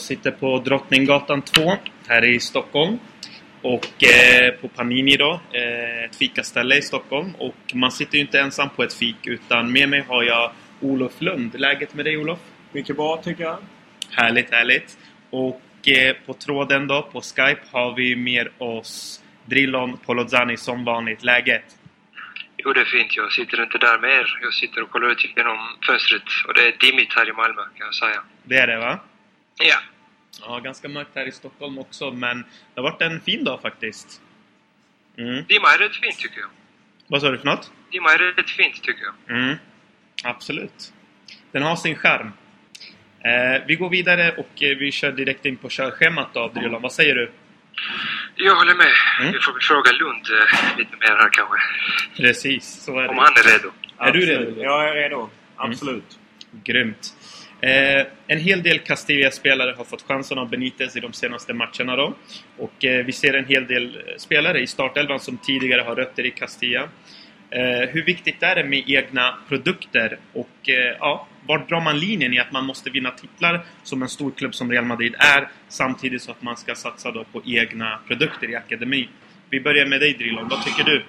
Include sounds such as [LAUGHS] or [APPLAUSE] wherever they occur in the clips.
Jag sitter på Drottninggatan 2 här i Stockholm. Och eh, på Panini då, eh, ett fikaställe i Stockholm. Och man sitter ju inte ensam på ett fik utan med mig har jag Olof Lund. Läget med dig Olof? Mycket bra tycker jag. Härligt, härligt. Och eh, på tråden då, på Skype, har vi med oss Drillon Polozani som vanligt. Läget? Jo, det är fint. Jag sitter inte där med er. Jag sitter och kollar ut genom fönstret. Och det är dimmigt här i Malmö, kan jag säga. Det är det va? Ja. Ja, ganska mörkt här i Stockholm också, men det har varit en fin dag faktiskt. Mm. Dimma är rätt fint, tycker jag. Vad sa du för något? Dimma är rätt fint, tycker jag. Mm. Absolut. Den har sin charm. Eh, vi går vidare och eh, vi kör direkt in på körschemat då, Drylon. Vad säger du? Jag håller med. Mm. Vi får väl fråga Lund eh, lite mer här kanske. Precis, så är Om det. han är redo. Är du Absolut. redo? Mm. Jag är redo. Absolut. Grymt. Eh, en hel del Castilla-spelare har fått chansen av Benitez i de senaste matcherna då. Och eh, vi ser en hel del eh, spelare i startelvan som tidigare har rötter i Castilla. Eh, hur viktigt är det med egna produkter? Och eh, ja, var drar man linjen i att man måste vinna titlar som en stor klubb som Real Madrid är samtidigt så att man ska satsa då på egna produkter i akademin? Vi börjar med dig Drilon, Vad tycker du?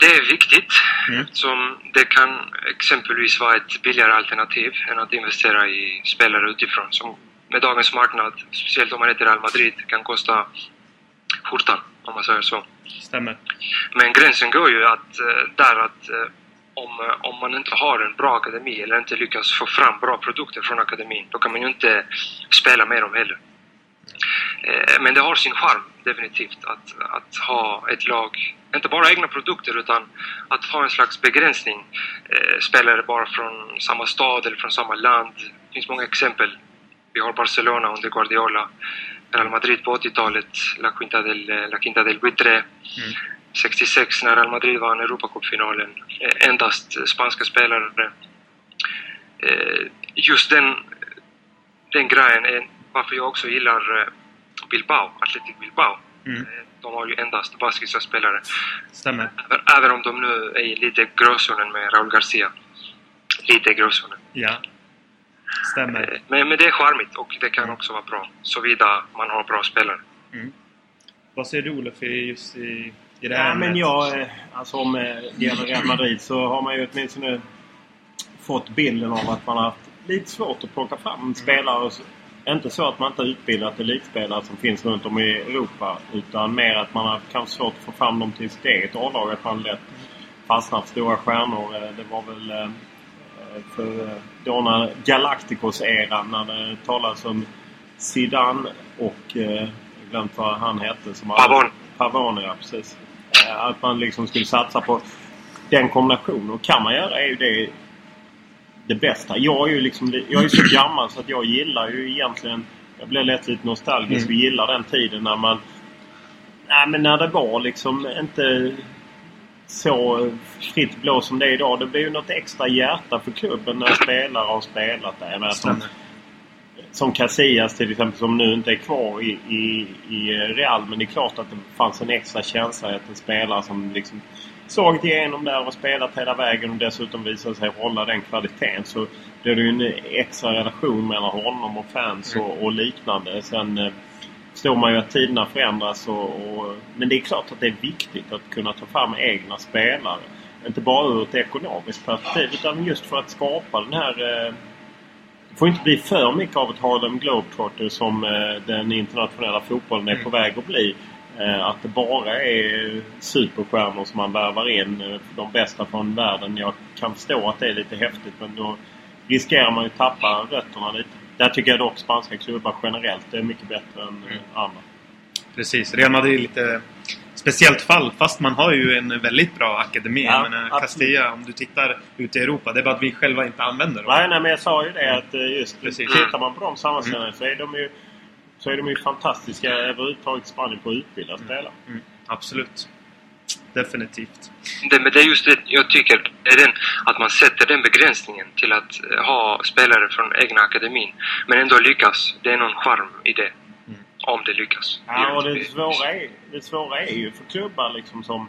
Det är viktigt. Mm. Som det kan exempelvis vara ett billigare alternativ än att investera i spelare utifrån som med dagens marknad, speciellt om man heter Real Madrid, kan kosta skjortan om man säger så. Stämmer. Men gränsen går ju att, eh, där att eh, om, eh, om man inte har en bra akademi eller inte lyckas få fram bra produkter från akademin, då kan man ju inte spela med dem heller. Eh, Men det har sin charm, definitivt, att, att ha ett lag, inte bara egna produkter utan att ha en slags begränsning. Eh, Spelare bara från samma stad eller från samma land. Det finns många exempel. Vi har Barcelona under Guardiola, Real Madrid på 80-talet, La Quinta del, La Quinta del Buitre. Mm. 66 när Real Madrid vann Europacupfinalen. Eh, Endast eh, spanska spelare. Eh, Just den, den grejen varför jag också gillar eh, Bilbao, Athletic Bilbao. Mm. Eh, De har ju endast baskiska spelare. Stämmer. Även- om de nu är i lite gråzonen med Raúl Garcia. Lite gråzonen. Ja. Stämmer. Eh, Men, men det är charmigt och det kan också vara bra. Såvida man har bra spelare. Mm. Vad säger du Olof i just i, i det Ja, här men jag, alltså om det gäller Real Madrid så har man ju åtminstone fått bilden av att man har haft lite svårt att plocka fram spelare. Inte så att man inte har utbildat elitspelare som finns runt om i Europa. Utan mer att man har kanske svårt att få fram dem till sitt eget A-lag. Att man lätt fastnat stora stjärnor. Eh, Det var väl eh, för eh, då när Galacticos-eran när det talades om Zidane och jag glömt vad han hette. Som hade- Pavon. Pavone, ja precis. Att man liksom skulle satsa på den kombinationen. Och kan man göra är ju det det bästa. Jag är ju liksom, jag är så [CLEARS THROAT] gammal så att jag gillar ju egentligen... Jag blir lätt lite nostalgisk och gillar den tiden när man... Nej men när det var liksom inte så fritt blå som det är idag. Det blir ju något extra hjärta för klubben när spelare har spelat där. Jag som, som Casillas till exempel som nu inte är kvar i, i, i Real. Men det är klart att det fanns en extra känsla att en spelare som liksom slagit igenom där och spelat hela vägen och dessutom visade sig hålla den kvaliteten. Så det är ju en extra relation mellan honom och fans och, och liknande. Sen eh, förstår man ju att tiderna förändras. Och, och, men det är klart att det är viktigt att kunna ta fram egna spelare. Inte bara ur ett ekonomiskt perspektiv utan just för att skapa den här eh, det får inte bli för mycket av ett Harlem Globetrotter som eh, den internationella fotbollen är på väg att bli. Eh, att det bara är superstjärnor som man värvar in. eh, De bästa från världen. Jag kan förstå att det är lite häftigt men då riskerar man ju att tappa rötterna lite. Där tycker jag dock spanska klubbar generellt är mycket bättre än eh, andra. Precis. Real Madrid är lite speciellt fall. Fast man har ju en väldigt bra akademi. Ja, jag menar. Castilla, om du tittar ut i Europa. Det är bara att vi själva inte använder dem. Nej, nej, men jag sa ju det att eh, just Precis. tittar man på de sammanställningarna så är de ju så är de ju fantastiska överhuvudtaget i Spanien på att utbilda spelare. Mm, absolut. Definitivt. Det, men det är just det jag tycker, är den, att man sätter den begränsningen till att eh, ha spelare från egna akademin. Men ändå lyckas. Det är någon charm i det. Om det lyckas. Ja, och det svåra, är, det svåra är ju för klubbar liksom som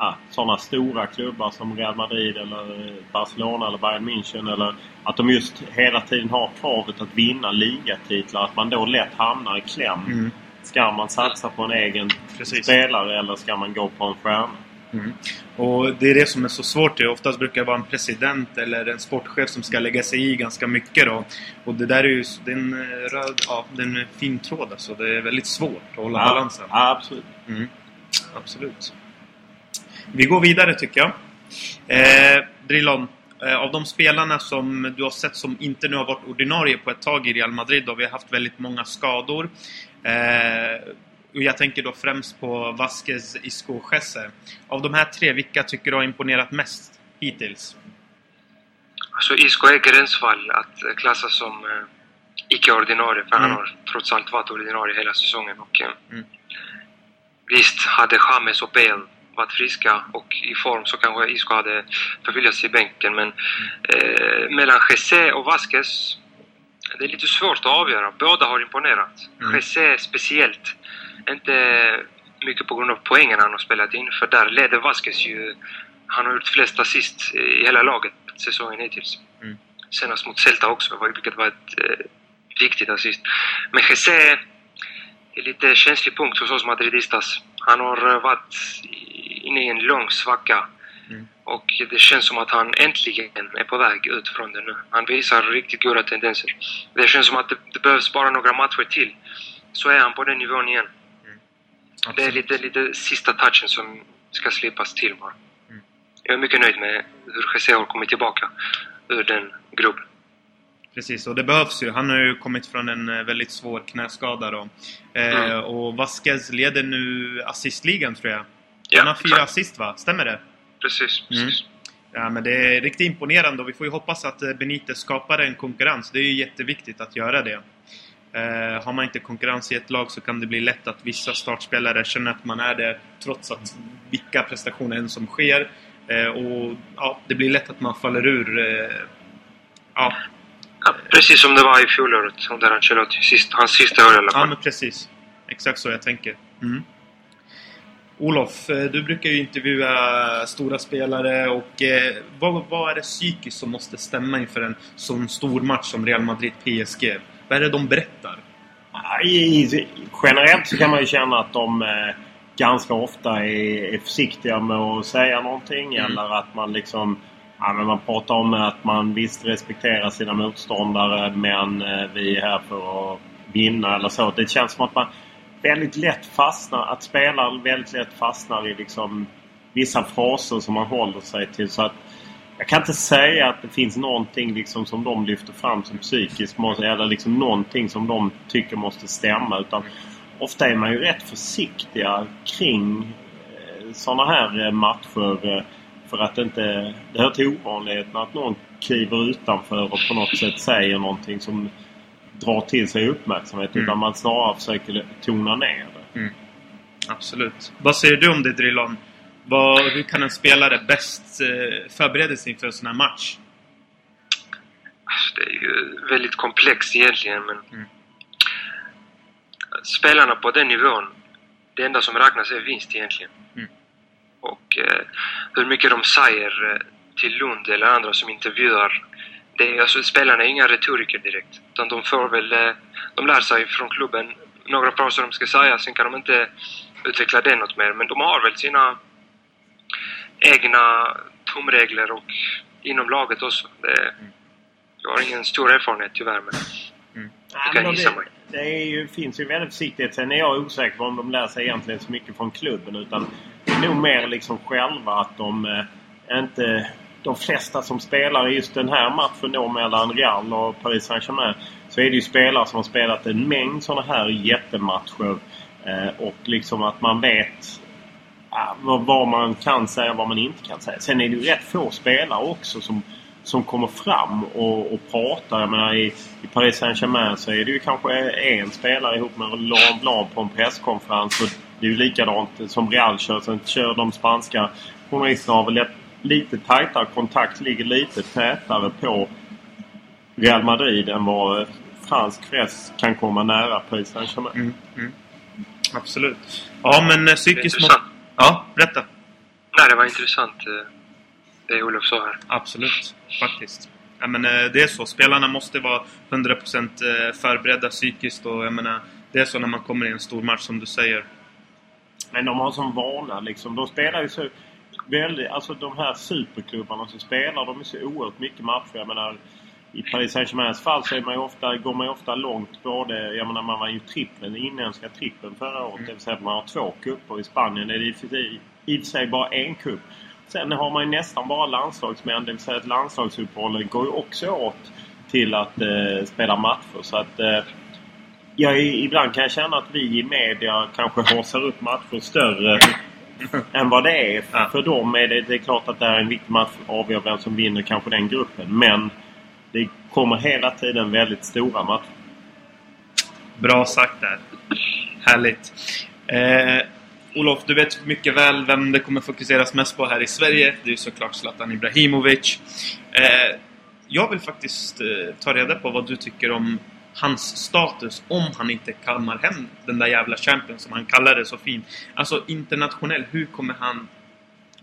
ja, sådana stora klubbar som Real Madrid eller Barcelona eller Bayern München. Eller att de just hela tiden har kravet att vinna ligatitlar. Att man då lätt hamnar i kläm. Mm. Ska man satsa på en egen Precis. spelare eller ska man gå på en stjärna? Mm. Och det är det som är så svårt. Det oftast brukar det vara en president eller en sportchef som ska lägga sig i ganska mycket. Då. Och det där är ju det är en eh, röd, ja, det är en fin tråd alltså. Det är väldigt svårt att hålla balansen. Ja, absolut. Mm. Absolut. Vi går vidare tycker jag. Eh, Drillon, eh, av de spelarna som du har sett som inte nu har varit ordinarie på ett tag i Real Madrid och vi har haft väldigt många skador. Eh, och jag tänker då främst på Vasquez, Isco och Jesse. Av de här tre, vilka tycker du har imponerat mest hittills? Alltså Isco är gränsfall att klassas som eh, icke-ordinarie, för han Mm. har trots allt varit ordinarie hela säsongen. Och, eh, Mm. Visst, hade James och Bale varit friska och i form så kanske Isco hade förviljats i bänken. Men eh, mellan Jesse och Vasquez, det är lite svårt att avgöra. Båda har imponerat. Mm. Jesse speciellt. Inte mycket på grund av poängen han har spelat in, för där leder Vasquez ju... Han har gjort flest assist i hela laget säsongen hittills. Mm. Senast mot Celta också, vilket var ett eh, viktigt assist. Men Jesse är lite känslig punkt hos oss madridistas. Han har eh, varit inne i en lång svacka. Mm. Och det känns som att han äntligen är på väg ut från det nu. Han visar riktigt goda tendenser. Det känns som att det, det behövs bara några matcher till. Så är han på den nivån igen. Det är lite, lite sista touchen som ska slipas till bara. Mm. Jag är mycket nöjd med hur Jesse har kommit tillbaka ur den gruppen. Precis, och det behövs ju. Han har ju kommit från en eh, väldigt svår knäskada då. Eh, Mm. Och Vasquez leder nu assistligan tror jag. Ja, Han har fyra assist va? Stämmer det? Precis, Mm. precis. Ja, men det är riktigt imponerande och vi får ju hoppas att eh, Benitez skapar en konkurrens. Det är ju jätteviktigt att göra det. Eh, har man inte konkurrens i ett lag så kan det bli lätt att vissa startspelare känner att man är det trots att vilka prestationer än som sker. Eh, och ja, Det blir lätt att man faller ur. Eh, ja, Ja, precis som det var i fjolåret under Ancelotti. Sist, hans sista år i alla ja, fall. men precis. Exakt så jag tänker. Mm. Olof, eh, du brukar ju intervjua stora spelare och eh, vad, vad är det psykiskt som måste stämma inför en sån stor match som Real Madrid-PSG? Vad är det de berättar? I- Generellt så kan man ju känna att de eh, ganska ofta är, är försiktiga med att säga någonting. Mm. Eller att man liksom... Ja, men man pratar om att man visst respekterar sina motståndare men eh, vi är här för att vinna eller så. Det känns som att man väldigt lätt fastnar, att spelaren väldigt lätt fastnar i liksom vissa fraser som man håller sig till. Så att jag kan inte säga att det finns någonting liksom som de lyfter fram som psykiskt måste, eller liksom någonting som de tycker måste stämma. Utan ofta är man ju rätt försiktiga kring eh, sådana här eh, matcher. Eh, för att det inte... Det hör till ovanligheten att någon kliver utanför och på något sätt säger någonting som drar till sig uppmärksamhet. Mm. Utan man snarare försöker tona ner det. Absolut. Vad säger du om det Drillon? Vad, hur kan en spelare bäst eh, förbereda sig inför en sån här match? Det är ju väldigt komplext egentligen men... Mm. Spelarna på den nivån, det enda som räknas är vinst egentligen. Mm. Och eh, hur mycket de säger eh, till Lund eller andra som intervjuar. Det är, alltså, spelarna är inga retoriker direkt. Utan de får väl... Eh, de lär sig från klubben några fraser de ska säga, sen kan de inte utveckla det något mer. Men de har väl sina egna tumregler och inom laget också. Det, jag har ingen stor erfarenhet tyvärr, men Ja, Jag kan gissa det, mig. det är ju, finns ju väldigt försiktighet. Sen är jag osäker på om de lär sig egentligen så mycket från klubben. Utan det är nog mer liksom själva att de eh, inte... De flesta som spelar i just den här matchen då mellan Real och Paris Saint-Germain så är det ju spelare som har spelat en mängd sådana här jättematcher. Eh, och liksom att man vet vad, man kan säga och vad man inte kan säga. Sen är det ju rätt få spelare också som, som kommer fram och, och pratar. Jag menar, i, I Paris Saint-Germain så är det ju kanske en spelare ihop med Laurent Blanc på en presskonferens. Och det är ju likadant som Real kör. Sen kör de spanska journalisterna har väl lite tajtare kontakt, ligger lite tätare på Real Madrid än vad fransk press kan komma nära Paris Saint-Germain. Mm, mm. Absolut. Ja, men eh, psykiskt måste... intressant. Ja, berätta. Nej, det var intressant eh, det Olof sa här. Absolut, faktiskt. Jag menar, det är så. Spelarna måste vara 100% eh, förberedda psykiskt och jag menar, det är så när man kommer i en stor match som du säger. Men de har som vana liksom. De spelar ju så väldigt... Alltså de här superklubbarna så spelar de är så oerhört mycket matcher. Jag menar, i Paris Saint-Germains fall så är man ofta, går man ju ofta långt både... Jag menar man var ju trippeln, inhemska trippeln förra året. Mm. Det vill säga att man har två kupper. I Spanien är det i och för sig bara en kupp. Sen har man ju nästan bara landslagsmän. Det vill säga att landslagsuppehållet går ju också åt till att eh, spela matcher. Så att... Eh, jag, ibland kan jag känna att vi i media kanske haussar upp matcher större [LAUGHS] än vad det är. Ja. För dem är det, det är klart att det är en viktig match att avgöra vem som vinner kanske den gruppen. Men det kommer hela tiden väldigt stora matcher. Bra sagt där. Härligt. Eh, Olof, du vet mycket väl vem det kommer fokuseras mest på här i Sverige. Det är ju såklart Zlatan Ibrahimovic. Eh, jag vill faktiskt eh, ta reda på vad du tycker om hans status om han inte kammar hem den där jävla champion som han kallar det så fint. Alltså internationell, hur kommer han...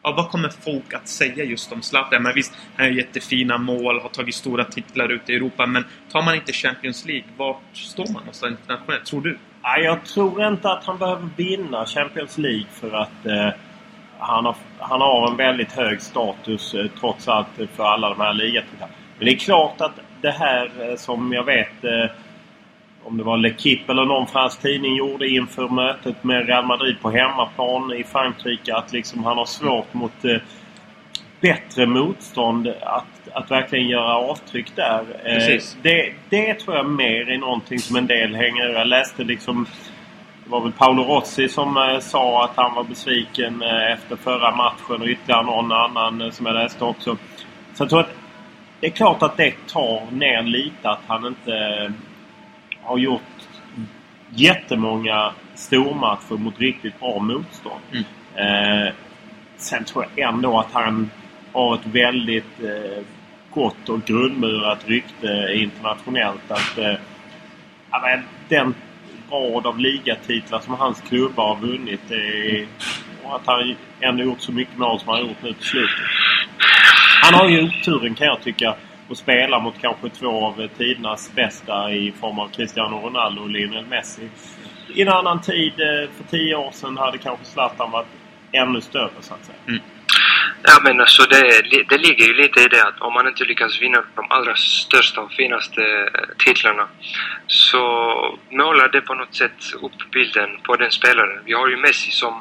Ja, vad kommer folk att säga just om Zlatan? Men visst, han har jättefina mål, har tagit stora titlar ute i Europa, men tar man inte Champions League, vart står man någonstans internationellt, tror du? Nej, jag tror inte att han behöver vinna Champions League för att eh, han, har, han har en väldigt hög status eh, trots allt för alla de här ligatitlarna. Men det är klart att det här eh, som jag vet eh, om det var L'Equipe eller någon fransk tidning gjorde inför mötet med Real Madrid på hemmaplan i Frankrike att liksom han har svårt mot eh, bättre motstånd att, att verkligen göra avtryck där. Eh, det, det tror jag mer är någonting som en del hänger... Jag läste liksom... Det var väl Paolo Rossi som eh, sa att han var besviken efter förra matchen och ytterligare någon annan som jag läste också. Så jag tror att det är klart att det tar ner lite att han inte har gjort jättemånga stormatcher mot riktigt bra motstånd. Mm. Eh, sen tror jag ändå att han har ett väldigt eh, gott och grundmurat rykte internationellt. Att eh, Den rad av ligatitlar som hans klubbar har vunnit är, och att han ändå gjort så mycket mål som han har gjort nu till slutet. Han har ju oturen kan jag tycka att spela mot kanske två av tidernas bästa i form av Cristiano Ronaldo och Lionel Messi. I en annan tid, eh, för tio år sedan, hade kanske Zlatan varit ännu större så att säga. Mm. Ja men alltså det, det ligger ju lite i det att om man inte lyckas vinna de allra största och finaste eh, titlarna så målar det på något sätt upp bilden på den spelaren. Vi har ju Messi som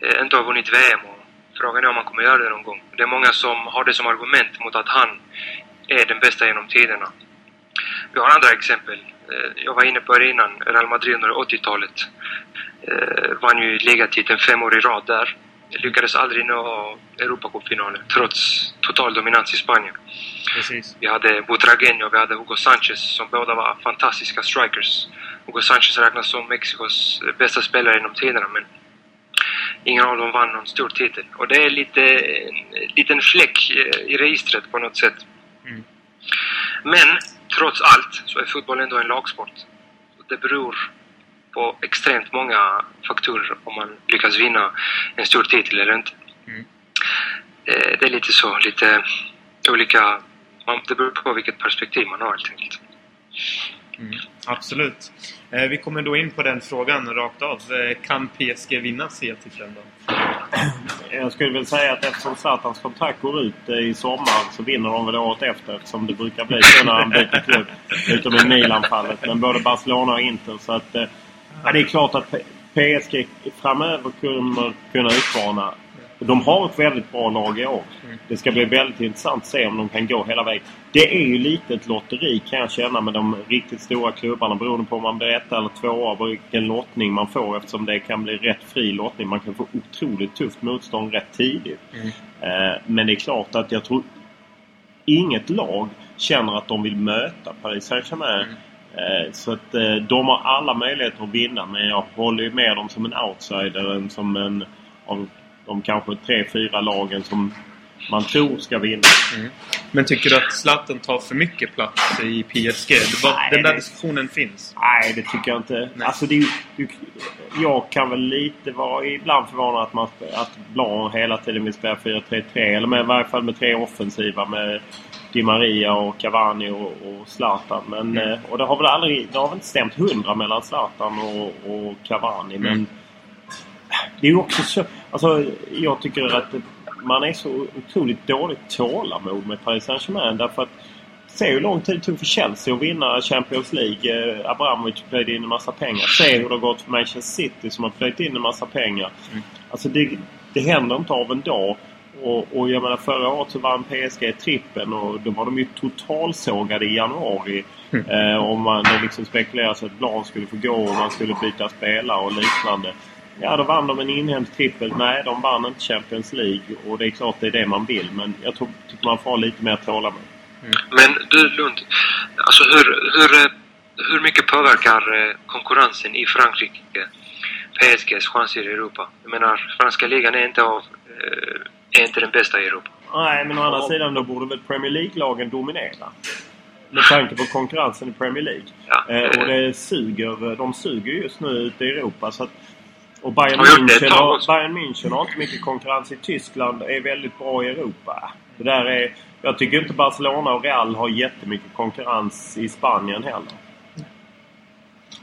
eh, inte har vunnit VM och frågan är om han kommer göra det någon gång. Det är många som har det som argument mot att han är den bästa genom tiderna. Vi har andra exempel. Eh, jag var inne på det innan. Real Madrid under 80-talet vann ju ligatiteln fem år i rad där lyckades aldrig nå Europacupfinalen trots total dominans i Spanien. Precis. Vi hade Butragueño och vi hade Hugo Sanchez som båda var fantastiska strikers. Hugo Sanchez räknas som Mexikos bästa spelare genom tiderna men ingen av dem vann någon stor titel. Och det är lite en liten fläck i registret på något sätt. Mm. Men trots allt så är fotboll ändå en lagsport. Det beror på extremt många faktorer om man lyckas vinna en stor titel eller inte. Mm. Eh, det är lite så, lite olika... Det beror på vilket perspektiv man har helt enkelt. Mm, absolut. Eh, vi kommer då in på den frågan rakt av. Eh, kan PSG vinna C-titeln då? Jag skulle väl säga att eftersom Zlatans kontrakt går ut i sommar så vinner de väl året efter eftersom det brukar bli så när han byter klubb. [LAUGHS] Utom i Milan-fallet. Men både Barcelona och Inter. Så att Ja, det är klart att PSG framöver kommer kunna utmana. De har ett väldigt bra lag i år. Mm. Det ska bli väldigt intressant att se om de kan gå hela vägen. Det är ju lite ett lotteri kan jag känna med de riktigt stora klubbarna beroende på om man blir ett eller två och vilken lottning man får eftersom det kan bli rätt fri lottning. Man kan få otroligt tufft motstånd rätt tidigt. Mm. Eh, men det är klart att jag tror inget lag känner att de vill möta Paris Saint-Germain mm Eh, så att eh, de har alla möjligheter att vinna men jag håller ju med dem som en outsider än som en av de kanske tre, fyra lagen som man tror ska vinna. Mm. Men tycker du att Zlatan tar för mycket plats i PSG? Var, Nej, den där det- diskussionen finns. Nej, det tycker jag inte. Nej. Alltså, det, du, jag kan väl lite vara ibland förvånad att, man, att Blanc hela tiden vill spela 4-3-3. Eller med, i varje fall med tre offensiva med Di Maria och Cavani och, och Zlatan. Men, Mm. eh, och det har väl aldrig det har väl inte stämt hundra mellan Zlatan och, och Cavani. Men Mm. det är ju också så... Alltså, jag tycker att man är så otroligt dåligt tålamod med Paris Saint-Germain. Därför att Se hur lång tid det tog för Chelsea att vinna Champions League. Eh, Abramovic plöjde in en massa pengar. Se hur det har gått för Manchester City som har plöjt in en massa pengar. Mm. Alltså det, det händer inte av en dag. Och, och jag menar förra året så vann PSG trippen och då var de ju totalsågade i januari. Mm. Eh, och man, det liksom spekulerades att Blanc skulle få gå och man skulle byta spelare och liknande. Ja, då vann de en inhemsk trippel. Nej, de vann inte Champions League. Och det är klart det är det man vill. Men jag tror, tycker man får ha lite mer tålamod. Men du Lund, alltså hur, hur, eh, hur mycket påverkar eh, konkurrensen i Frankrike PSGs chanser i Europa? Jag menar, franska ligan är inte, av, eh, är inte den bästa i Europa. Nej, men å andra sidan då borde väl Premier League-lagen dominera. Med tanke på konkurrensen i Premier League. Ja, och det suger, de suger just nu ute i Europa. Så att, och Bayern München, har. Bayern München har inte mycket konkurrens i Tyskland. Är väldigt bra i Europa. Det där är, jag tycker inte Barcelona och Real har jättemycket konkurrens i Spanien heller.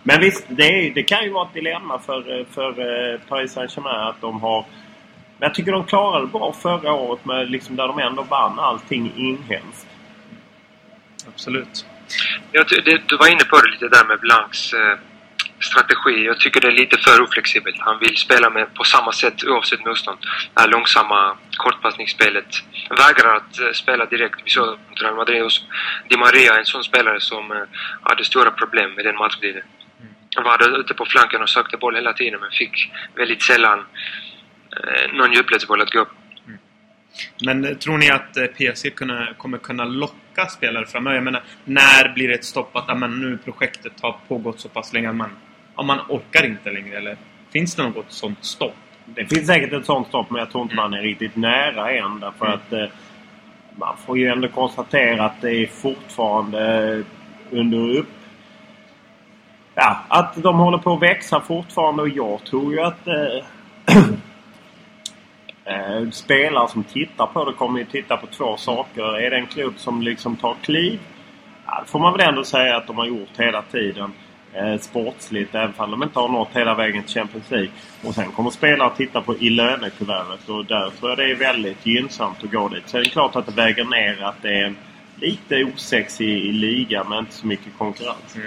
Men visst, det, är, det kan ju vara ett dilemma för, för eh, Paris Saint-Germain att de har... Men jag tycker de klarade det bra förra året med liksom där de ändå vann allting inhemskt. Absolut. Jag, det, du var inne på det lite där med Blancs eh, strategi. Jag tycker det är lite för oflexibelt. Han vill spela med på samma sätt oavsett motstånd. Det här långsamma kortpassningsspelet. Vägrar att eh, spela direkt. Vi såg Real Madrid och Di Maria, en sån spelare som eh, hade stora problem med den matchbilden. Han var ute på flanken och sökte boll hela tiden men fick väldigt sällan eh, någon djupledsboll att gå upp. Men eh, tror ni att PSG kunna, kommer kunna locka spelare framöver? Jag menar, när blir det ett stopp att men nu projektet har pågått så pass länge att ja, man orkar inte längre? Eller finns det något sånt stopp? Det finns säkert ett sånt stopp men jag tror inte man är riktigt nära än. Därför Mm. att eh, man får ju ändå konstatera att det är fortfarande under upp... Ja, att de håller på att växa fortfarande och jag tror ju att eh, [CLEARS THROAT] eh, spelare som tittar på det kommer ju titta på två saker. Är det en klubb som liksom tar kliv? Ja, det får man väl ändå säga att de har gjort hela tiden. Eh, sportsligt, även om de inte har nått hela vägen till Champions League. Och sen kommer spelare att titta på i lönekuvertet och där tror jag det är väldigt gynnsamt att gå dit. Så är det klart att det väger ner att det är en lite osexig i ligan men inte så mycket konkurrens.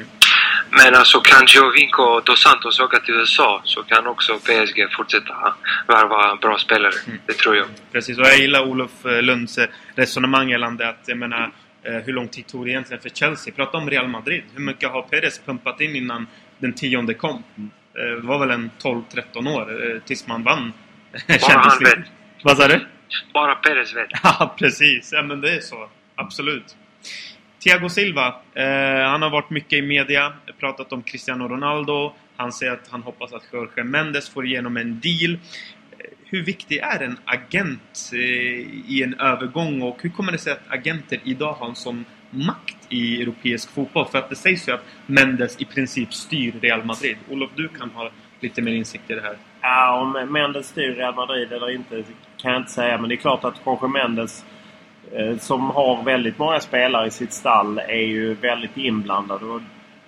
Men alltså kan Giovinco dos Santos åka till USA så kan också PSG fortsätta värva bra spelare. Mm. Det tror jag. Precis, och jag gillar Olof eh, Lunds eh, resonemang gällande att, jag menar, hur lång tid tog det egentligen för Chelsea? Prata om Real Madrid. Hur mycket har Perez pumpat in innan den tionde kom? Eh, Det var väl en 12-13 år eh, tills man vann [LAUGHS] Champions han League. Vad sa du? Bara Perez vet. [LAUGHS] Ja, precis. Ja, men det är så. Absolut. Thiago Silva. Eh, han har varit mycket i media. Pratat om Cristiano Ronaldo. Han säger att han hoppas att Jorge Mendes får igenom en deal. Hur viktig är en agent eh, i en övergång och hur kommer det sig att agenter idag har en sån makt i europeisk fotboll? För att det sägs ju att Mendes i princip styr Real Madrid. Olof, du kan ha lite mer insikt i det här. Ja, om Mendes styr Real Madrid eller inte kan jag inte säga. Men det är klart att Jorge Mendes eh, som har väldigt många spelare i sitt stall är ju väldigt inblandad. Och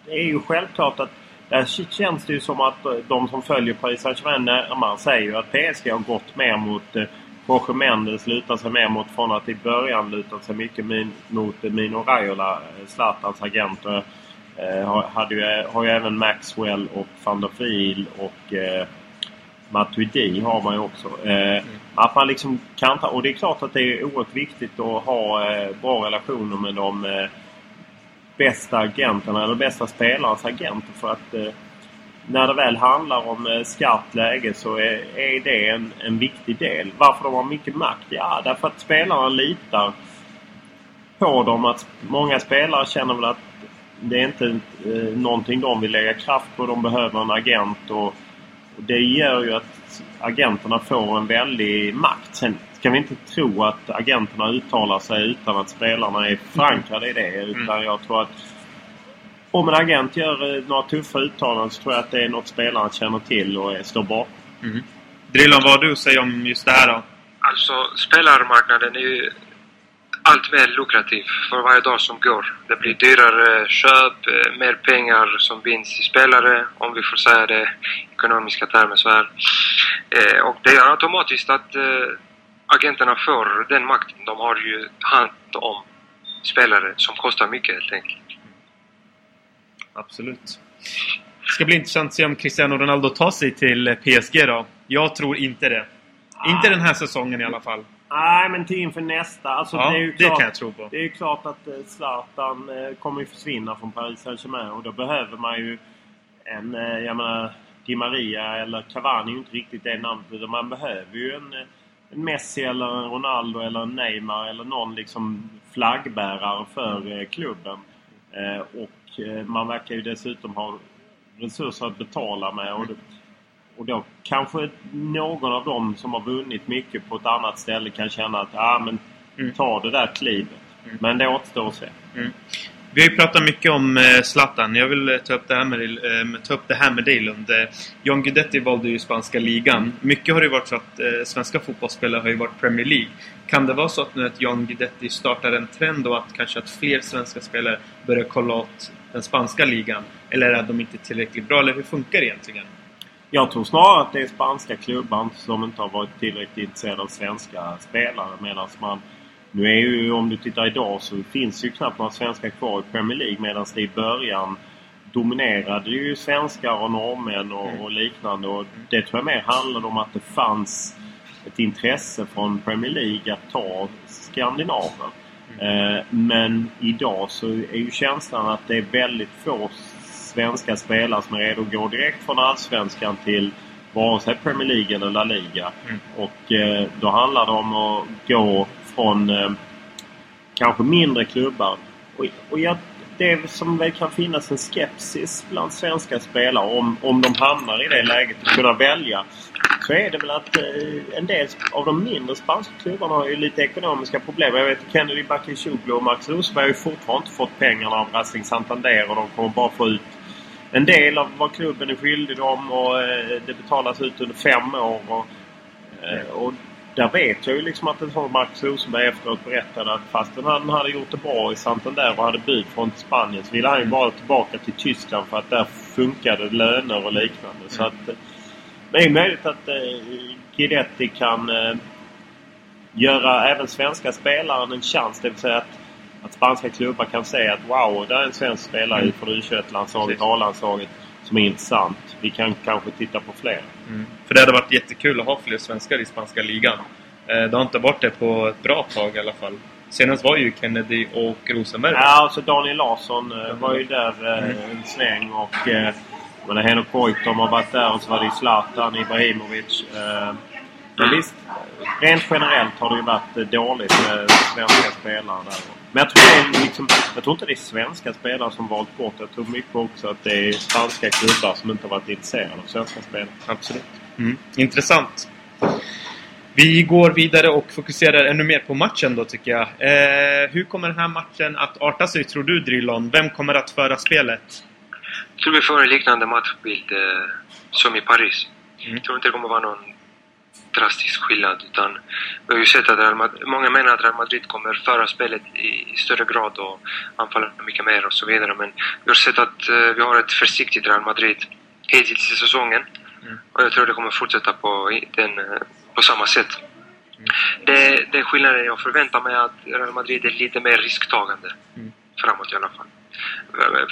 det är ju självklart att där känns det ju som att eh, de som följer Paris Saint-Germain närmare säger ju att PSG har gått mer mot eh, Jorge Mendes lutar sig mer mot från att i början lutat sig mycket min, mot eh, Mino Raiola, eh, Zlatans agent. Eh, har, hade ju, har ju även Maxwell och van der Fiel och eh, Matuidi har man ju också. Eh, Att man liksom kan ta, och det är klart att det är oerhört viktigt att ha eh, bra relationer med de eh, bästa agenterna eller bästa spelarnas agenter. För att eh, när det väl handlar om eh, skarpt läge så är, är det en, en viktig del. Varför de har mycket makt? Ja, därför att spelarna litar på dem. Att många spelare känner väl att det är inte eh, någonting de vill lägga kraft på. De behöver en agent. och och det gör ju att agenterna får en väldig makt. Sen ska vi inte tro att agenterna uttalar sig utan att spelarna är förankrade i det. Utan Mm. jag tror att om en agent gör eh, några tuffa uttalanden så tror jag att det är något spelarna känner till och står bakom. Mm. Drilon, vad du säga om just det här då? Alltså, spelarmarknaden är ju allt mer lukrativ för varje dag som går. Det blir dyrare köp, eh, mer pengar som binds i spelare, om vi får säga det i ekonomiska termer så här. Eh, och det gör automatiskt att agenterna får den makten. De har ju hand om spelare som kostar mycket helt enkelt. Absolut. Det ska bli intressant att se om Cristiano Ronaldo tar sig till PSG då. Jag tror inte det. Inte den här säsongen i alla fall. Nej, men till inför nästa. Alltså, Ja, det, är ju det klart, kan jag tro på. Det är ju klart att eh, Zlatan eh, kommer ju försvinna från Paris Saint-Germain och då behöver man ju en, eh, jag menar, Di Maria eller Cavani är ju inte riktigt det namnet. Man behöver ju en, en Messi eller en Ronaldo eller en Neymar eller någon liksom flaggbärare för eh, klubben. Eh, och eh, man verkar ju dessutom ha resurser att betala med. Och, och då kanske någon av dem som har vunnit mycket på ett annat ställe kan känna att ah, men Mm. ta det där klivet. Mm. Men det återstår att se. Mm. Vi har ju pratat mycket om eh, Zlatan. Jag vill eh, ta upp det här med, eh, ta upp det här med dig Lund. Eh, John Guidetti valde ju spanska ligan. Mycket har det ju varit så att eh, svenska fotbollsspelare har ju varit Premier League. Kan det vara så att nu att John Guidetti startar en trend och att kanske att fler svenska spelare börjar kolla åt den spanska ligan? Eller är de inte tillräckligt bra? Eller hur funkar det egentligen? Jag tror snarare att det är spanska klubbar som inte har varit tillräckligt intresserade av svenska spelare. Medan man... Nu är ju, om du tittar idag så finns ju knappt några svenskar kvar i Premier League. Medan det i början dominerade ju svenskar och norrmän och, Mm. och liknande. Och det tror jag mer handlade om att det fanns ett intresse från Premier League att ta skandinaver. Eh, men idag så är ju känslan att det är väldigt få svenska spelare som är redo att gå direkt från Allsvenskan till vare sig Premier League eller La Liga. Mm. Och eh, då handlar det om att gå från eh, kanske mindre klubbar. Och, och jag, det som väl kan finnas en skepsis bland svenska spelare om, om de hamnar i det läget att kunna välja. Så är det väl att eh, en del av de mindre spanska klubbarna har ju lite ekonomiska problem. Jag vet Kennedy Bakircioglu och Max Rosenberg har ju fortfarande inte fått pengarna av Racing Santander och de kommer bara få ut en del av vad klubben är skyldig dem och eh, det betalas ut under fem år. Och, eh, och där vet jag ju liksom att en sån Max Rosenberg efteråt berättade att fastän han hade gjort det bra i Santander och hade bud från Spanien så ville han ju bara tillbaka till Tyskland för att där funkade löner och liknande. Så att, det är möjligt att eh, Guidetti kan eh, göra även svenska spelaren en chans. Det vill säga att, att spanska klubbar kan säga att wow, där är en svensk spelare Mm. från U21-landslaget, Precis. A-landslaget som är intressant. Vi kan kanske titta på fler. Mm. För det hade varit jättekul att ha fler svenskar i spanska ligan. Eh, det har inte varit det på ett bra tag i alla fall. Senast var ju Kennedy och Rosenberg. Ja, alltså Daniel Larsson eh, var ju där eh, Mm. en sväng och eh, Henok Goitom har varit där och så var det Zlatan Ibrahimovic. Eh, men visst, rent generellt har det ju varit eh, dåligt med svenska spelare där. Men jag tror, det är liksom, jag tror inte det är svenska spelare som valt bort. Jag tror mycket också att det är spanska klubbar som inte har varit intresserade av svenska spelare. Absolut. Mm. Intressant. Vi går vidare och fokuserar ännu mer på matchen då tycker jag. Eh, hur kommer den här matchen att arta sig tror du Drillon? Vem kommer att föra spelet? Jag tror vi får en liknande matchbild eh, som i Paris. Mm. Jag tror inte det kommer vara någon drastisk skillnad utan vi har ju sett att Real Madrid, många menar att Real Madrid kommer föra spelet i, i större grad och anfalla mycket mer och så vidare men vi har sett att eh, vi har ett försiktigt Real Madrid hittills i säsongen Mm. och jag tror det kommer fortsätta på, den, eh, på samma sätt. Det, det skillnaden jag förväntar mig är att Real Madrid är lite mer risktagande Mm. framåt i alla fall.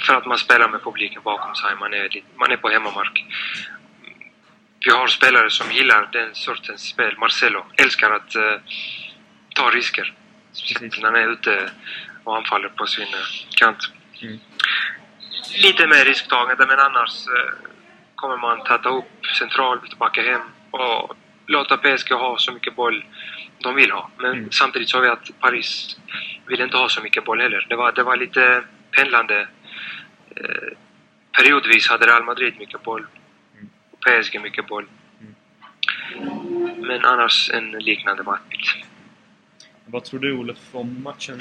För att man spelar med publiken bakom sig, man är, man är på hemmamark. Vi har spelare som gillar den sortens spel. Marcelo älskar att eh, ta risker. Speciellt när han är ute och anfaller på sin eh, kant. Mm. Lite mer risktagande men annars eh, kommer man täta upp centralt, backa hem och låta PSG ha så mycket boll de vill ha. Men Mm. samtidigt så har vi att Paris vill inte ha så mycket boll heller. Det var, det var lite pendlande. Eh, periodvis hade Real Madrid mycket boll. Mm. Och PSG mycket boll. Men annars en liknande matchbild. Vad tror du Olof om matchen?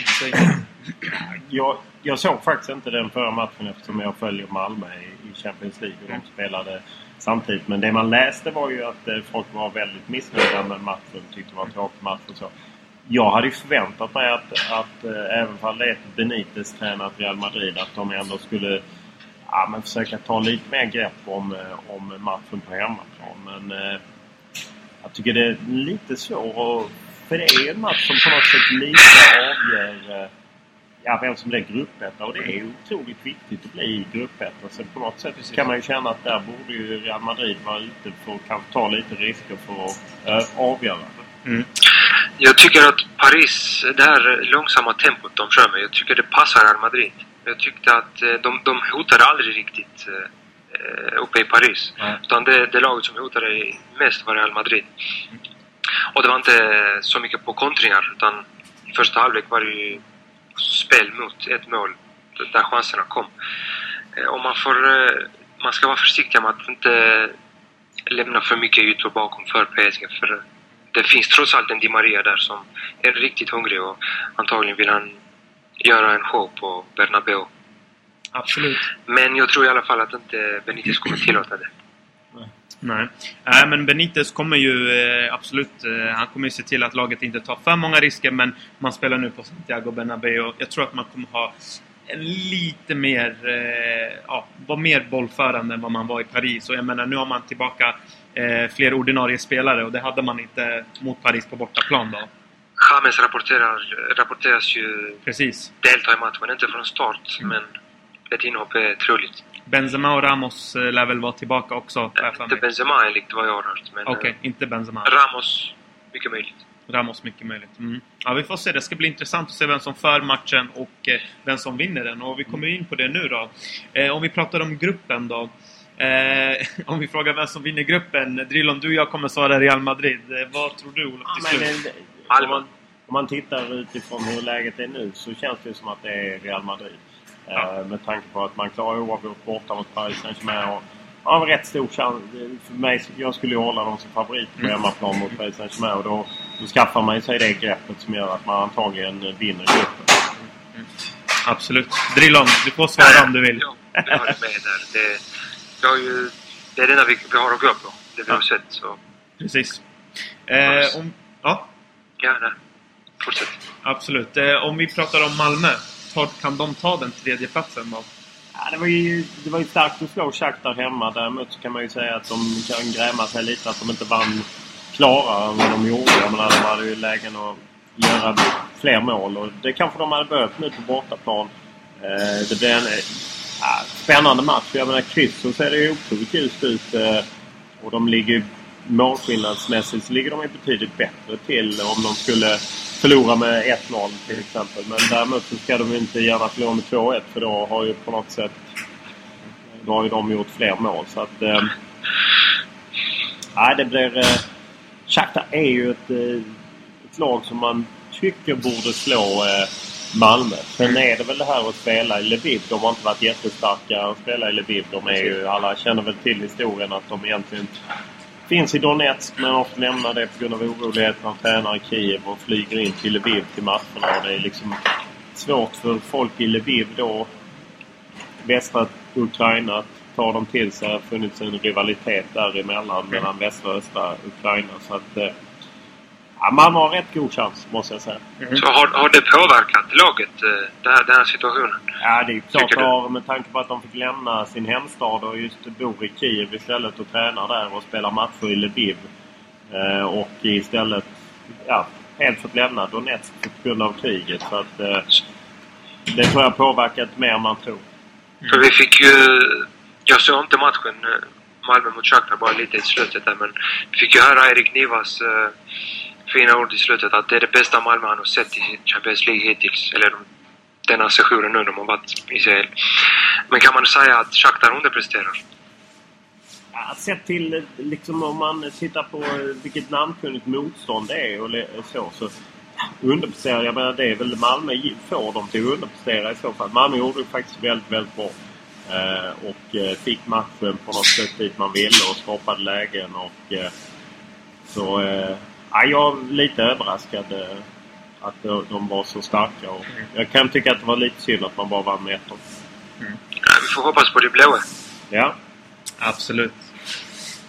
[CLEARS THROAT] jag, jag såg faktiskt inte den förra matchen eftersom jag följer Malmö i, i Champions League och de spelade samtidigt. Men det man läste var ju att eh, folk var väldigt missnöjda med matchen. Tyckte det var en tråkig match och så. Jag hade ju förväntat mig att, att äh, även om det är ett Benitez tränat Real Madrid att de ändå skulle ja, men försöka ta lite mer grepp om, eh, om matchen på hemmaplan. Men äh, jag tycker det är lite svårt För det är en match som på något sätt lite avgör äh, ja, vem som blir gruppetta. Och det är otroligt viktigt att bli gruppetta. Så på något sätt Precis. kan man ju känna att där borde ju Real Madrid vara ute för att kanske ta lite risker för att äh, avgöra. Mm. Jag tycker att Paris, det här långsamma tempot de kör med, jag tycker det passar Real Madrid. Jag tyckte att eh, de, de hotade aldrig riktigt eh, uppe i Paris. Mm. Utan det, det laget som hotade mest var Real Madrid. Mm. Och det var inte så mycket på kontringar utan i första halvlek var det ju spel mot ett mål där chanserna kom. Eh, och man får... Man ska vara försiktig med att inte lämna för mycket ytor bakom för PSG. För det finns trots allt en Di Maria där som är riktigt hungrig och antagligen vill han göra en show på Bernabéu. Absolut. Men jag tror i alla fall att inte Benitez kommer tillåta det. Nej. Nej, men Benitez kommer ju eh, absolut... Eh, han kommer ju se till att laget inte tar för många risker men man spelar nu på Santiago Bernabéu. Jag tror att man kommer ha en lite mer... Eh, ja, vara mer bollförande än vad man var i Paris. Och jag menar, nu har man tillbaka fler ordinarie spelare och det hade man inte mot Paris på bortaplan då. James rapporterar, rapporteras ju Precis. delta i matchen, inte från start mm. men ett inhopp är troligt. Benzema och Ramos eh, lär väl vara tillbaka också? Inte Benzema enligt vad jag har hört. Okej, okay, eh, inte Benzema. Ramos, mycket möjligt. Ramos, mycket möjligt. Mm. Ja, vi får se. Det ska bli intressant att se vem som för matchen och eh, vem som vinner den. Och vi kommer in på det nu då. Eh, om vi pratar om gruppen då. Eh, [LAUGHS] om vi frågar vem som vinner gruppen. Drillon, du och jag kommer svara Real Madrid. Eh, vad tror du Olof till slut? Om, man, om man tittar utifrån hur läget är nu så känns det som att det är Real Madrid. Ja. Med tanke på att man klarar oavgjort borta mot Paris Saint-Germain. Och har rätt stor chans. För mig, jag skulle ju hålla dem som favorit på mm. hemmaplan mot Paris Saint-Germain. Och då, då skaffar man sig det greppet som gör att man antagligen vinner gruppen. Mm. Absolut. Drillon, du får svara om du vill. Ja, jag håller med där. Det, jag ju, det är det enda vi, vi har att gå på. Det vi ja. har sett. Så. Precis. Eh, om, ja? Ja, nej. Fortsätt. Absolut. Eh, om vi pratar om Malmö kan de ta den tredje platsen då? Ja, det, var ju, det var ju starkt att slå Shakhtar hemma. Däremot så kan man ju säga att de kan gräma sig lite att de inte vann klarare än vad de gjorde. Jag menar, de hade ju lägen att göra fler mål och det kanske de hade behövt nu på bortaplan. Eh, det blir en ja, spännande match. Jag menar, kryss så ser det ju otroligt ljust ut. Eh, och de ligger målskillnadsmässigt så ligger de ju betydligt bättre till om de skulle förlora med 1-0 till exempel. Men däremot så ska de inte gärna förlora med 2-1 för då har ju på något sätt då har ju de gjort fler mål. Så att... Eh, nej, det blir... Eh, Shakhtar är ju ett, eh, ett lag som man tycker borde slå eh, Malmö. Sen är det väl det här att spela i Lviv. De har inte varit jättestarka att spela i Lviv. De är ju, alla känner väl till historien att de egentligen Finns i Donetsk men måste lämna det på grund av oroligheter. Han tränar i Kiev och flyger in till Lviv till matcherna. Det är liksom svårt för folk i Lviv då, västra Ukraina, att ta dem till sig. Det har funnits en rivalitet däremellan mellan västra och östra Ukraina. Så att, eh, Ja, man har rätt god chans, måste jag säga. Mm. Så har, har det påverkat laget, eh, den här, den här situationen? Ja, det är klart det har. Med tanke på att de fick lämna sin hemstad och just bor i Kiev istället och tränar där och spelar matcher i Lviv. Eh, och istället ja, helt fått lämna Donetsk på grund av kriget. Så att, eh, det tror jag påverkat mer än man tror. Mm. För vi fick ju... Jag såg inte matchen Malmö mot Shakhtar, bara lite i slutet där. Men vi fick ju höra Erik Nivas eh, fina ord i slutet att det är det bästa Malmö han har sett i Champions League hittills. Eller denna sessionen nu de har varit i CL. Men kan man säga att Shakhtar underpresterar? Ja, sett till liksom om man tittar på vilket namnkunnigt motstånd det är och så. så underpresterar, jag menar det är väl Malmö får dem till att underprestera i så fall. Malmö gjorde det faktiskt väldigt, väldigt bra. Eh, och eh, fick matchen på något sätt dit man ville och skapade lägen och eh, Så eh, ja, jag är lite överraskad eh, att de, var så starka. Och jag kan tycka att det var lite synd att man bara vann med 1 Ja, vi får hoppas på det blåa. Ja. Absolut.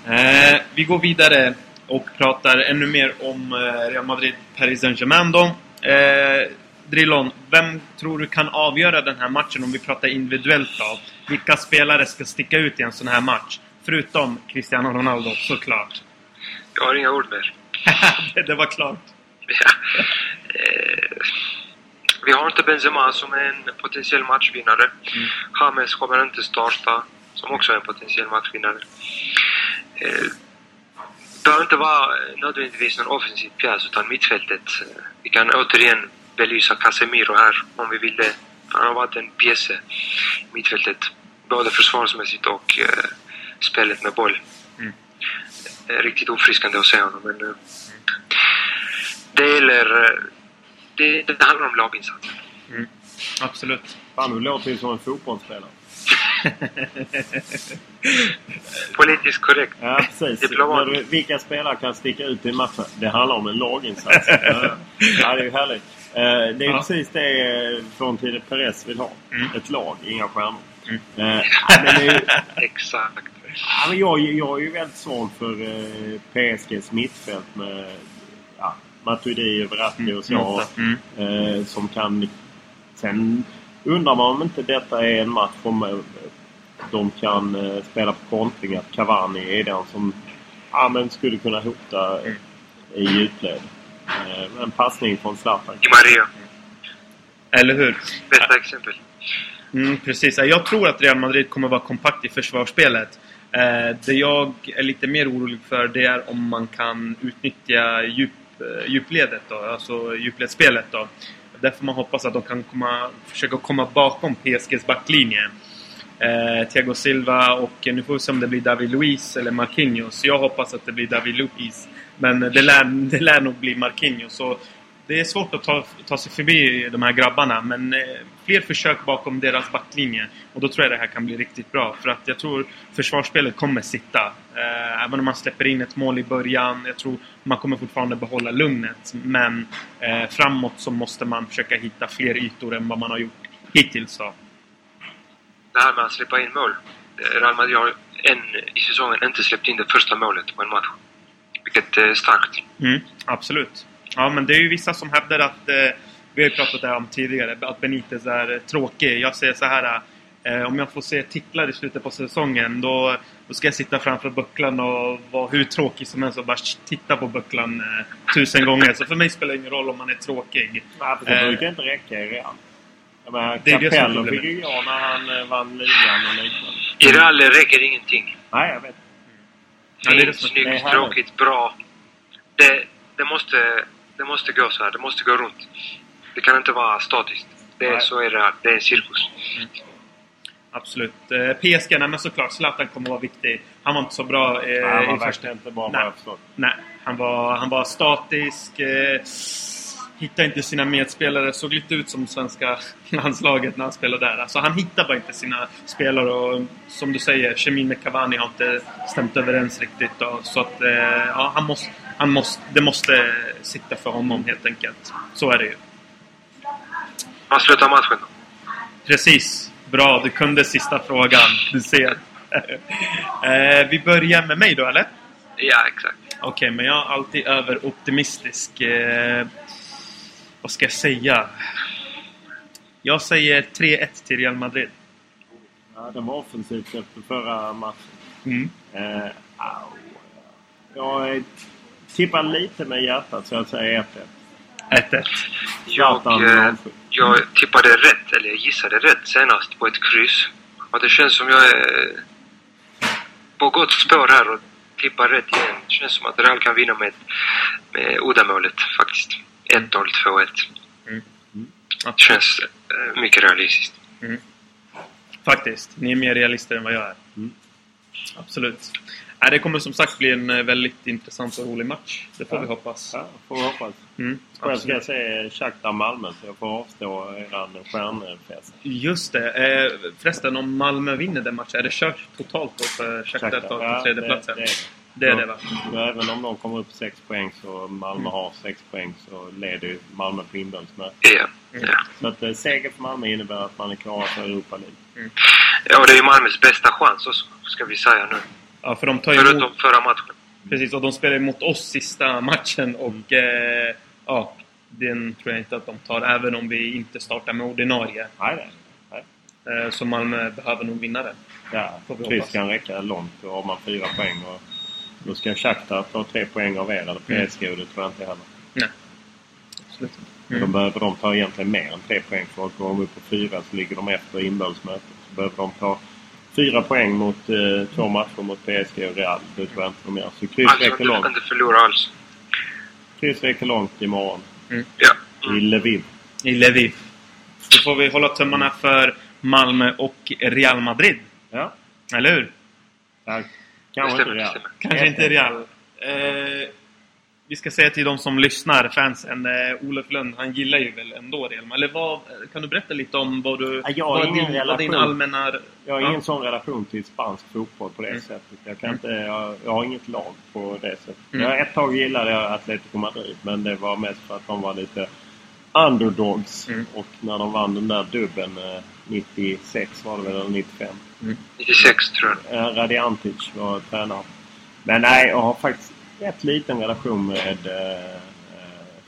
Eh, vi går vidare och pratar ännu mer om eh, Real Madrid Paris Saint-Germain då. Eh, Drillon, vem tror du kan avgöra den här matchen om vi pratar individuellt då? Vilka spelare ska sticka ut i en sån här match? Förutom Cristiano Ronaldo såklart. Jag har inga ord mer. [LAUGHS] det, var klart. Ja. Eh, vi har inte Benzema som är en potentiell matchvinnare. Mm. James kommer inte starta, som också är en potentiell matchvinnare. Eh, det behöver inte vara nödvändigtvis en offensiv pjäs, utan mittfältet. Eh, Vi kan återigen belysa Casemiro här, om vi vill det. Han har varit en pjäs i mittfältet, både försvarsmässigt och eh, spelet med boll. Mm. Är riktigt ofriskande att se honom, men... Eh, det gäller... eh, Det, det handlar om laginsatsen. Mm. Absolut. Fan, du låter ju som en fotbollsspelare. [LAUGHS] Politiskt korrekt. Ja, precis. Du- Vilka spelare kan sticka ut i matchen? Det handlar om en laginsats. [LAUGHS] ja, det är ju härligt. Eh, Det är Ja. precis det eh, Florentino Perez vill ha. Mm. Ett lag, inga stjärnor. Mm. Eh, men det är ju, [LAUGHS] Exakt. Ja, men jag, jag är ju väldigt svag för eh, PSGs mittfält med ja, Matuidi, Verratti och så. Mm. Eh, som kan... Sen undrar man om inte detta är en match om de kan eh, spela på kontring. Att Cavani är den som ja, men skulle kunna hota Mm. i djupled. Eh, en passning från Zlatan. Maria. Eller hur? Bästa exempel. Mm, precis. Jag tror att Real Madrid kommer vara kompakt i försvarsspelet. Eh, det jag är lite mer orolig för det är om man kan utnyttja djup, eh, djupledet då, alltså djupledsspelet då. Där får man hoppas att de kan komma, försöka komma bakom PSGs backlinje. Eh, Thiago Silva och eh, nu får vi se om det blir David Luiz eller Marquinhos. Jag hoppas att det blir David Luiz. Men det lär, [LAUGHS] det lär nog bli Marquinhos. Så det är svårt att ta, ta sig förbi de här grabbarna, men eh, fler försök bakom deras backlinje. Och då tror jag det här kan bli riktigt bra. För att jag tror försvarsspelet kommer sitta. Eh, även om man släpper in ett mål i början. Jag tror man kommer fortfarande behålla lugnet. Men eh, framåt så måste man försöka hitta fler ytor än vad man har gjort hittills. Då. Det här med att släppa in mål. Eh, Real Madrid har än i säsongen inte släppt in det första målet på en match. Vilket är starkt. Mm, absolut. Ja, men det är ju vissa som hävdar att, eh, vi har ju pratat där om tidigare, att Benitez är tråkig. Jag säger så här, eh, om jag får se titlar i slutet på säsongen då, då ska jag sitta framför bucklan och vara hur tråkig som helst och bara titta på bucklan eh, tusen gånger. Så för mig spelar det ingen roll om man är tråkig. Nej, för det Eh. brukar inte räcka i Real. Jag menar, Det är det som är Capello fick ju gå när han vann ligan och liknande. I Real räcker ingenting. Nej, jag vet. Ja, det är det Fint, som- det är snyggt, tråkigt, bra. Det, det, måste, det måste gå så här. Det måste gå runt. Det kan inte vara statiskt. Det, är- så är det. Det är en cirkus. Absolut. Eh, PSG, nej men såklart. Zlatan kommer vara viktig. Han var inte så bra eh, Nej, han var i första... inte bra Nej. Nej, han var, han var statisk. Eh, hittade inte sina medspelare. Såg lite ut som svenska [LAUGHS] landslaget när han spelade där. Alltså han hittar bara inte sina spelare. Och som du säger, kemin med Cavani har inte stämt överens riktigt. Då. Så att, eh, ja, han måste, han måste, det måste sitta för honom helt enkelt. Så är det ju. Man slutar matchen då. Precis. Bra, du kunde sista frågan. Du ser. [LAUGHS] eh, vi börjar med mig då, eller? Ja, exakt. Okej, men jag är alltid överoptimistisk. Eh, vad ska jag säga? Jag säger 3-1 till Real Madrid. Ja, det var offensivt efter förra matchen. Mm. Eh, au. jag tippar lite med hjärtat så jag säger 1-1. 1-1. Jag, eh. Jag tippade rätt, eller jag gissade rätt senast på ett kryss. Och det känns som jag är på gott spår här och tippar rätt igen. Det känns som att Real kan vinna med, med uddamålet faktiskt. 1-0, 2-1. Mm. Det känns eh, mycket realistiskt. Faktiskt. Ni är mer realister än vad jag är. Mm. Absolut. Nej, det kommer som sagt bli en eh, väldigt intressant och rolig match. Det får Ja. vi hoppas. Ja, får vi hoppas. Mm, Själv ska jag se Shakhtar Malmö så jag får avstå eran stjärnfest. Just det. Eh, förresten, om Malmö vinner den matchen, är det kört totalt då för Shakhtar att ta Ja, till tredjeplatsen? det- det- Det är det va? Ja, även om de kommer upp 6 poäng så Malmö har 6 poäng så leder ju Malmö på inbördesmötet. Ja. Mm. ja. Så att eh, seger för Malmö innebär att man är klara för Europa League. Ja, och det är ju Malmös bästa chans också, ska vi säga nu. Ja, för de tar ju emot, Förutom förra matchen. Precis, och de spelar ju mot oss sista matchen och eh, ja, den tror jag inte att de tar även om vi inte startar med ordinarie. Nej, nej. Eh, så Malmö behöver nog vinna det. Ja, kryss kan räcka långt. Då har man fyra poäng. Och då ska Shakhtar ta tre poäng av er eller Mm. PSG och det tror jag inte heller. Nej. Absolut. Mm. behöver de ta egentligen mer än tre poäng för att de upp på fyra så ligger de efter inbördesmötet. Så behöver de ta fyra poäng mot eh, två matcher mot PSG och Real. Det tror jag inte de gör. Så kryss Alltså, räcker långt. inte förlora alls. Kryss räcker långt imorgon. Ja. I Mm. Lviv. I Lviv. Så får vi hålla tummarna för Malmö och Real Madrid. Ja. Eller hur? ja. Kanske inte Real. Kanske inte Real. Eh, vi ska säga till de som lyssnar, fansen, eh, Olof Lund, han gillar ju väl ändå Real Madrid. Eller vad, kan du berätta lite om vad du... Ja, jag har vad ingen din, vad din relation. allmänna... Jag har Ja. ingen sån relation till spansk fotboll på det Mm. sättet. Jag, kan Mm. inte, jag, jag har inget lag på det sättet. Mm. Jag, ett tag gillade jag Atletico Madrid men det var mest för att de var lite underdogs. Mm. Och när de vann den där dubben eh, 96 var det väl, eller 95. 96 tror jag. Eh, Radiantic var tränare. Men nej, jag har faktiskt rätt liten relation med eh, eh,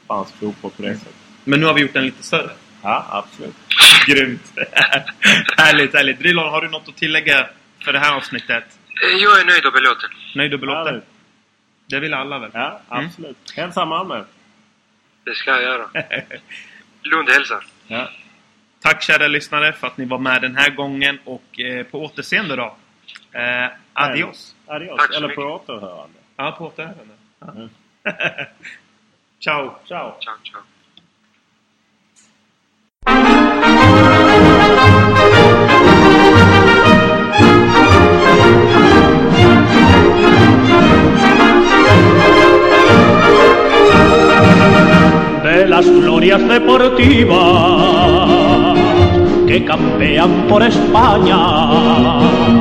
spansk fotboll på det Mm. sättet. Men nu har vi gjort den lite större. Ja, absolut. [LAUGHS] Grymt! [LAUGHS] härligt, härligt. Drilon, har du något att tillägga för det här avsnittet? Eh, Jag är nöjd och belåten. Nöjd och belåten? Härligt. Det vill alla väl? Ja, Mm. absolut. Hälsa Malmö! Det ska jag göra. [LAUGHS] Lund hälsar. Ja. Tack kära lyssnare för att ni var med den här gången och eh, på återseende då. Eh, adios! Adios. Tack så Eller på återhörande. Ja, på återhörande. [LAUGHS] Ja. Mm. Ciao! Ciao! Ciao, ciao. de las glorias deportivas que campean por España.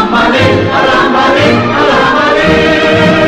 Alamale, Alamale, Alamale.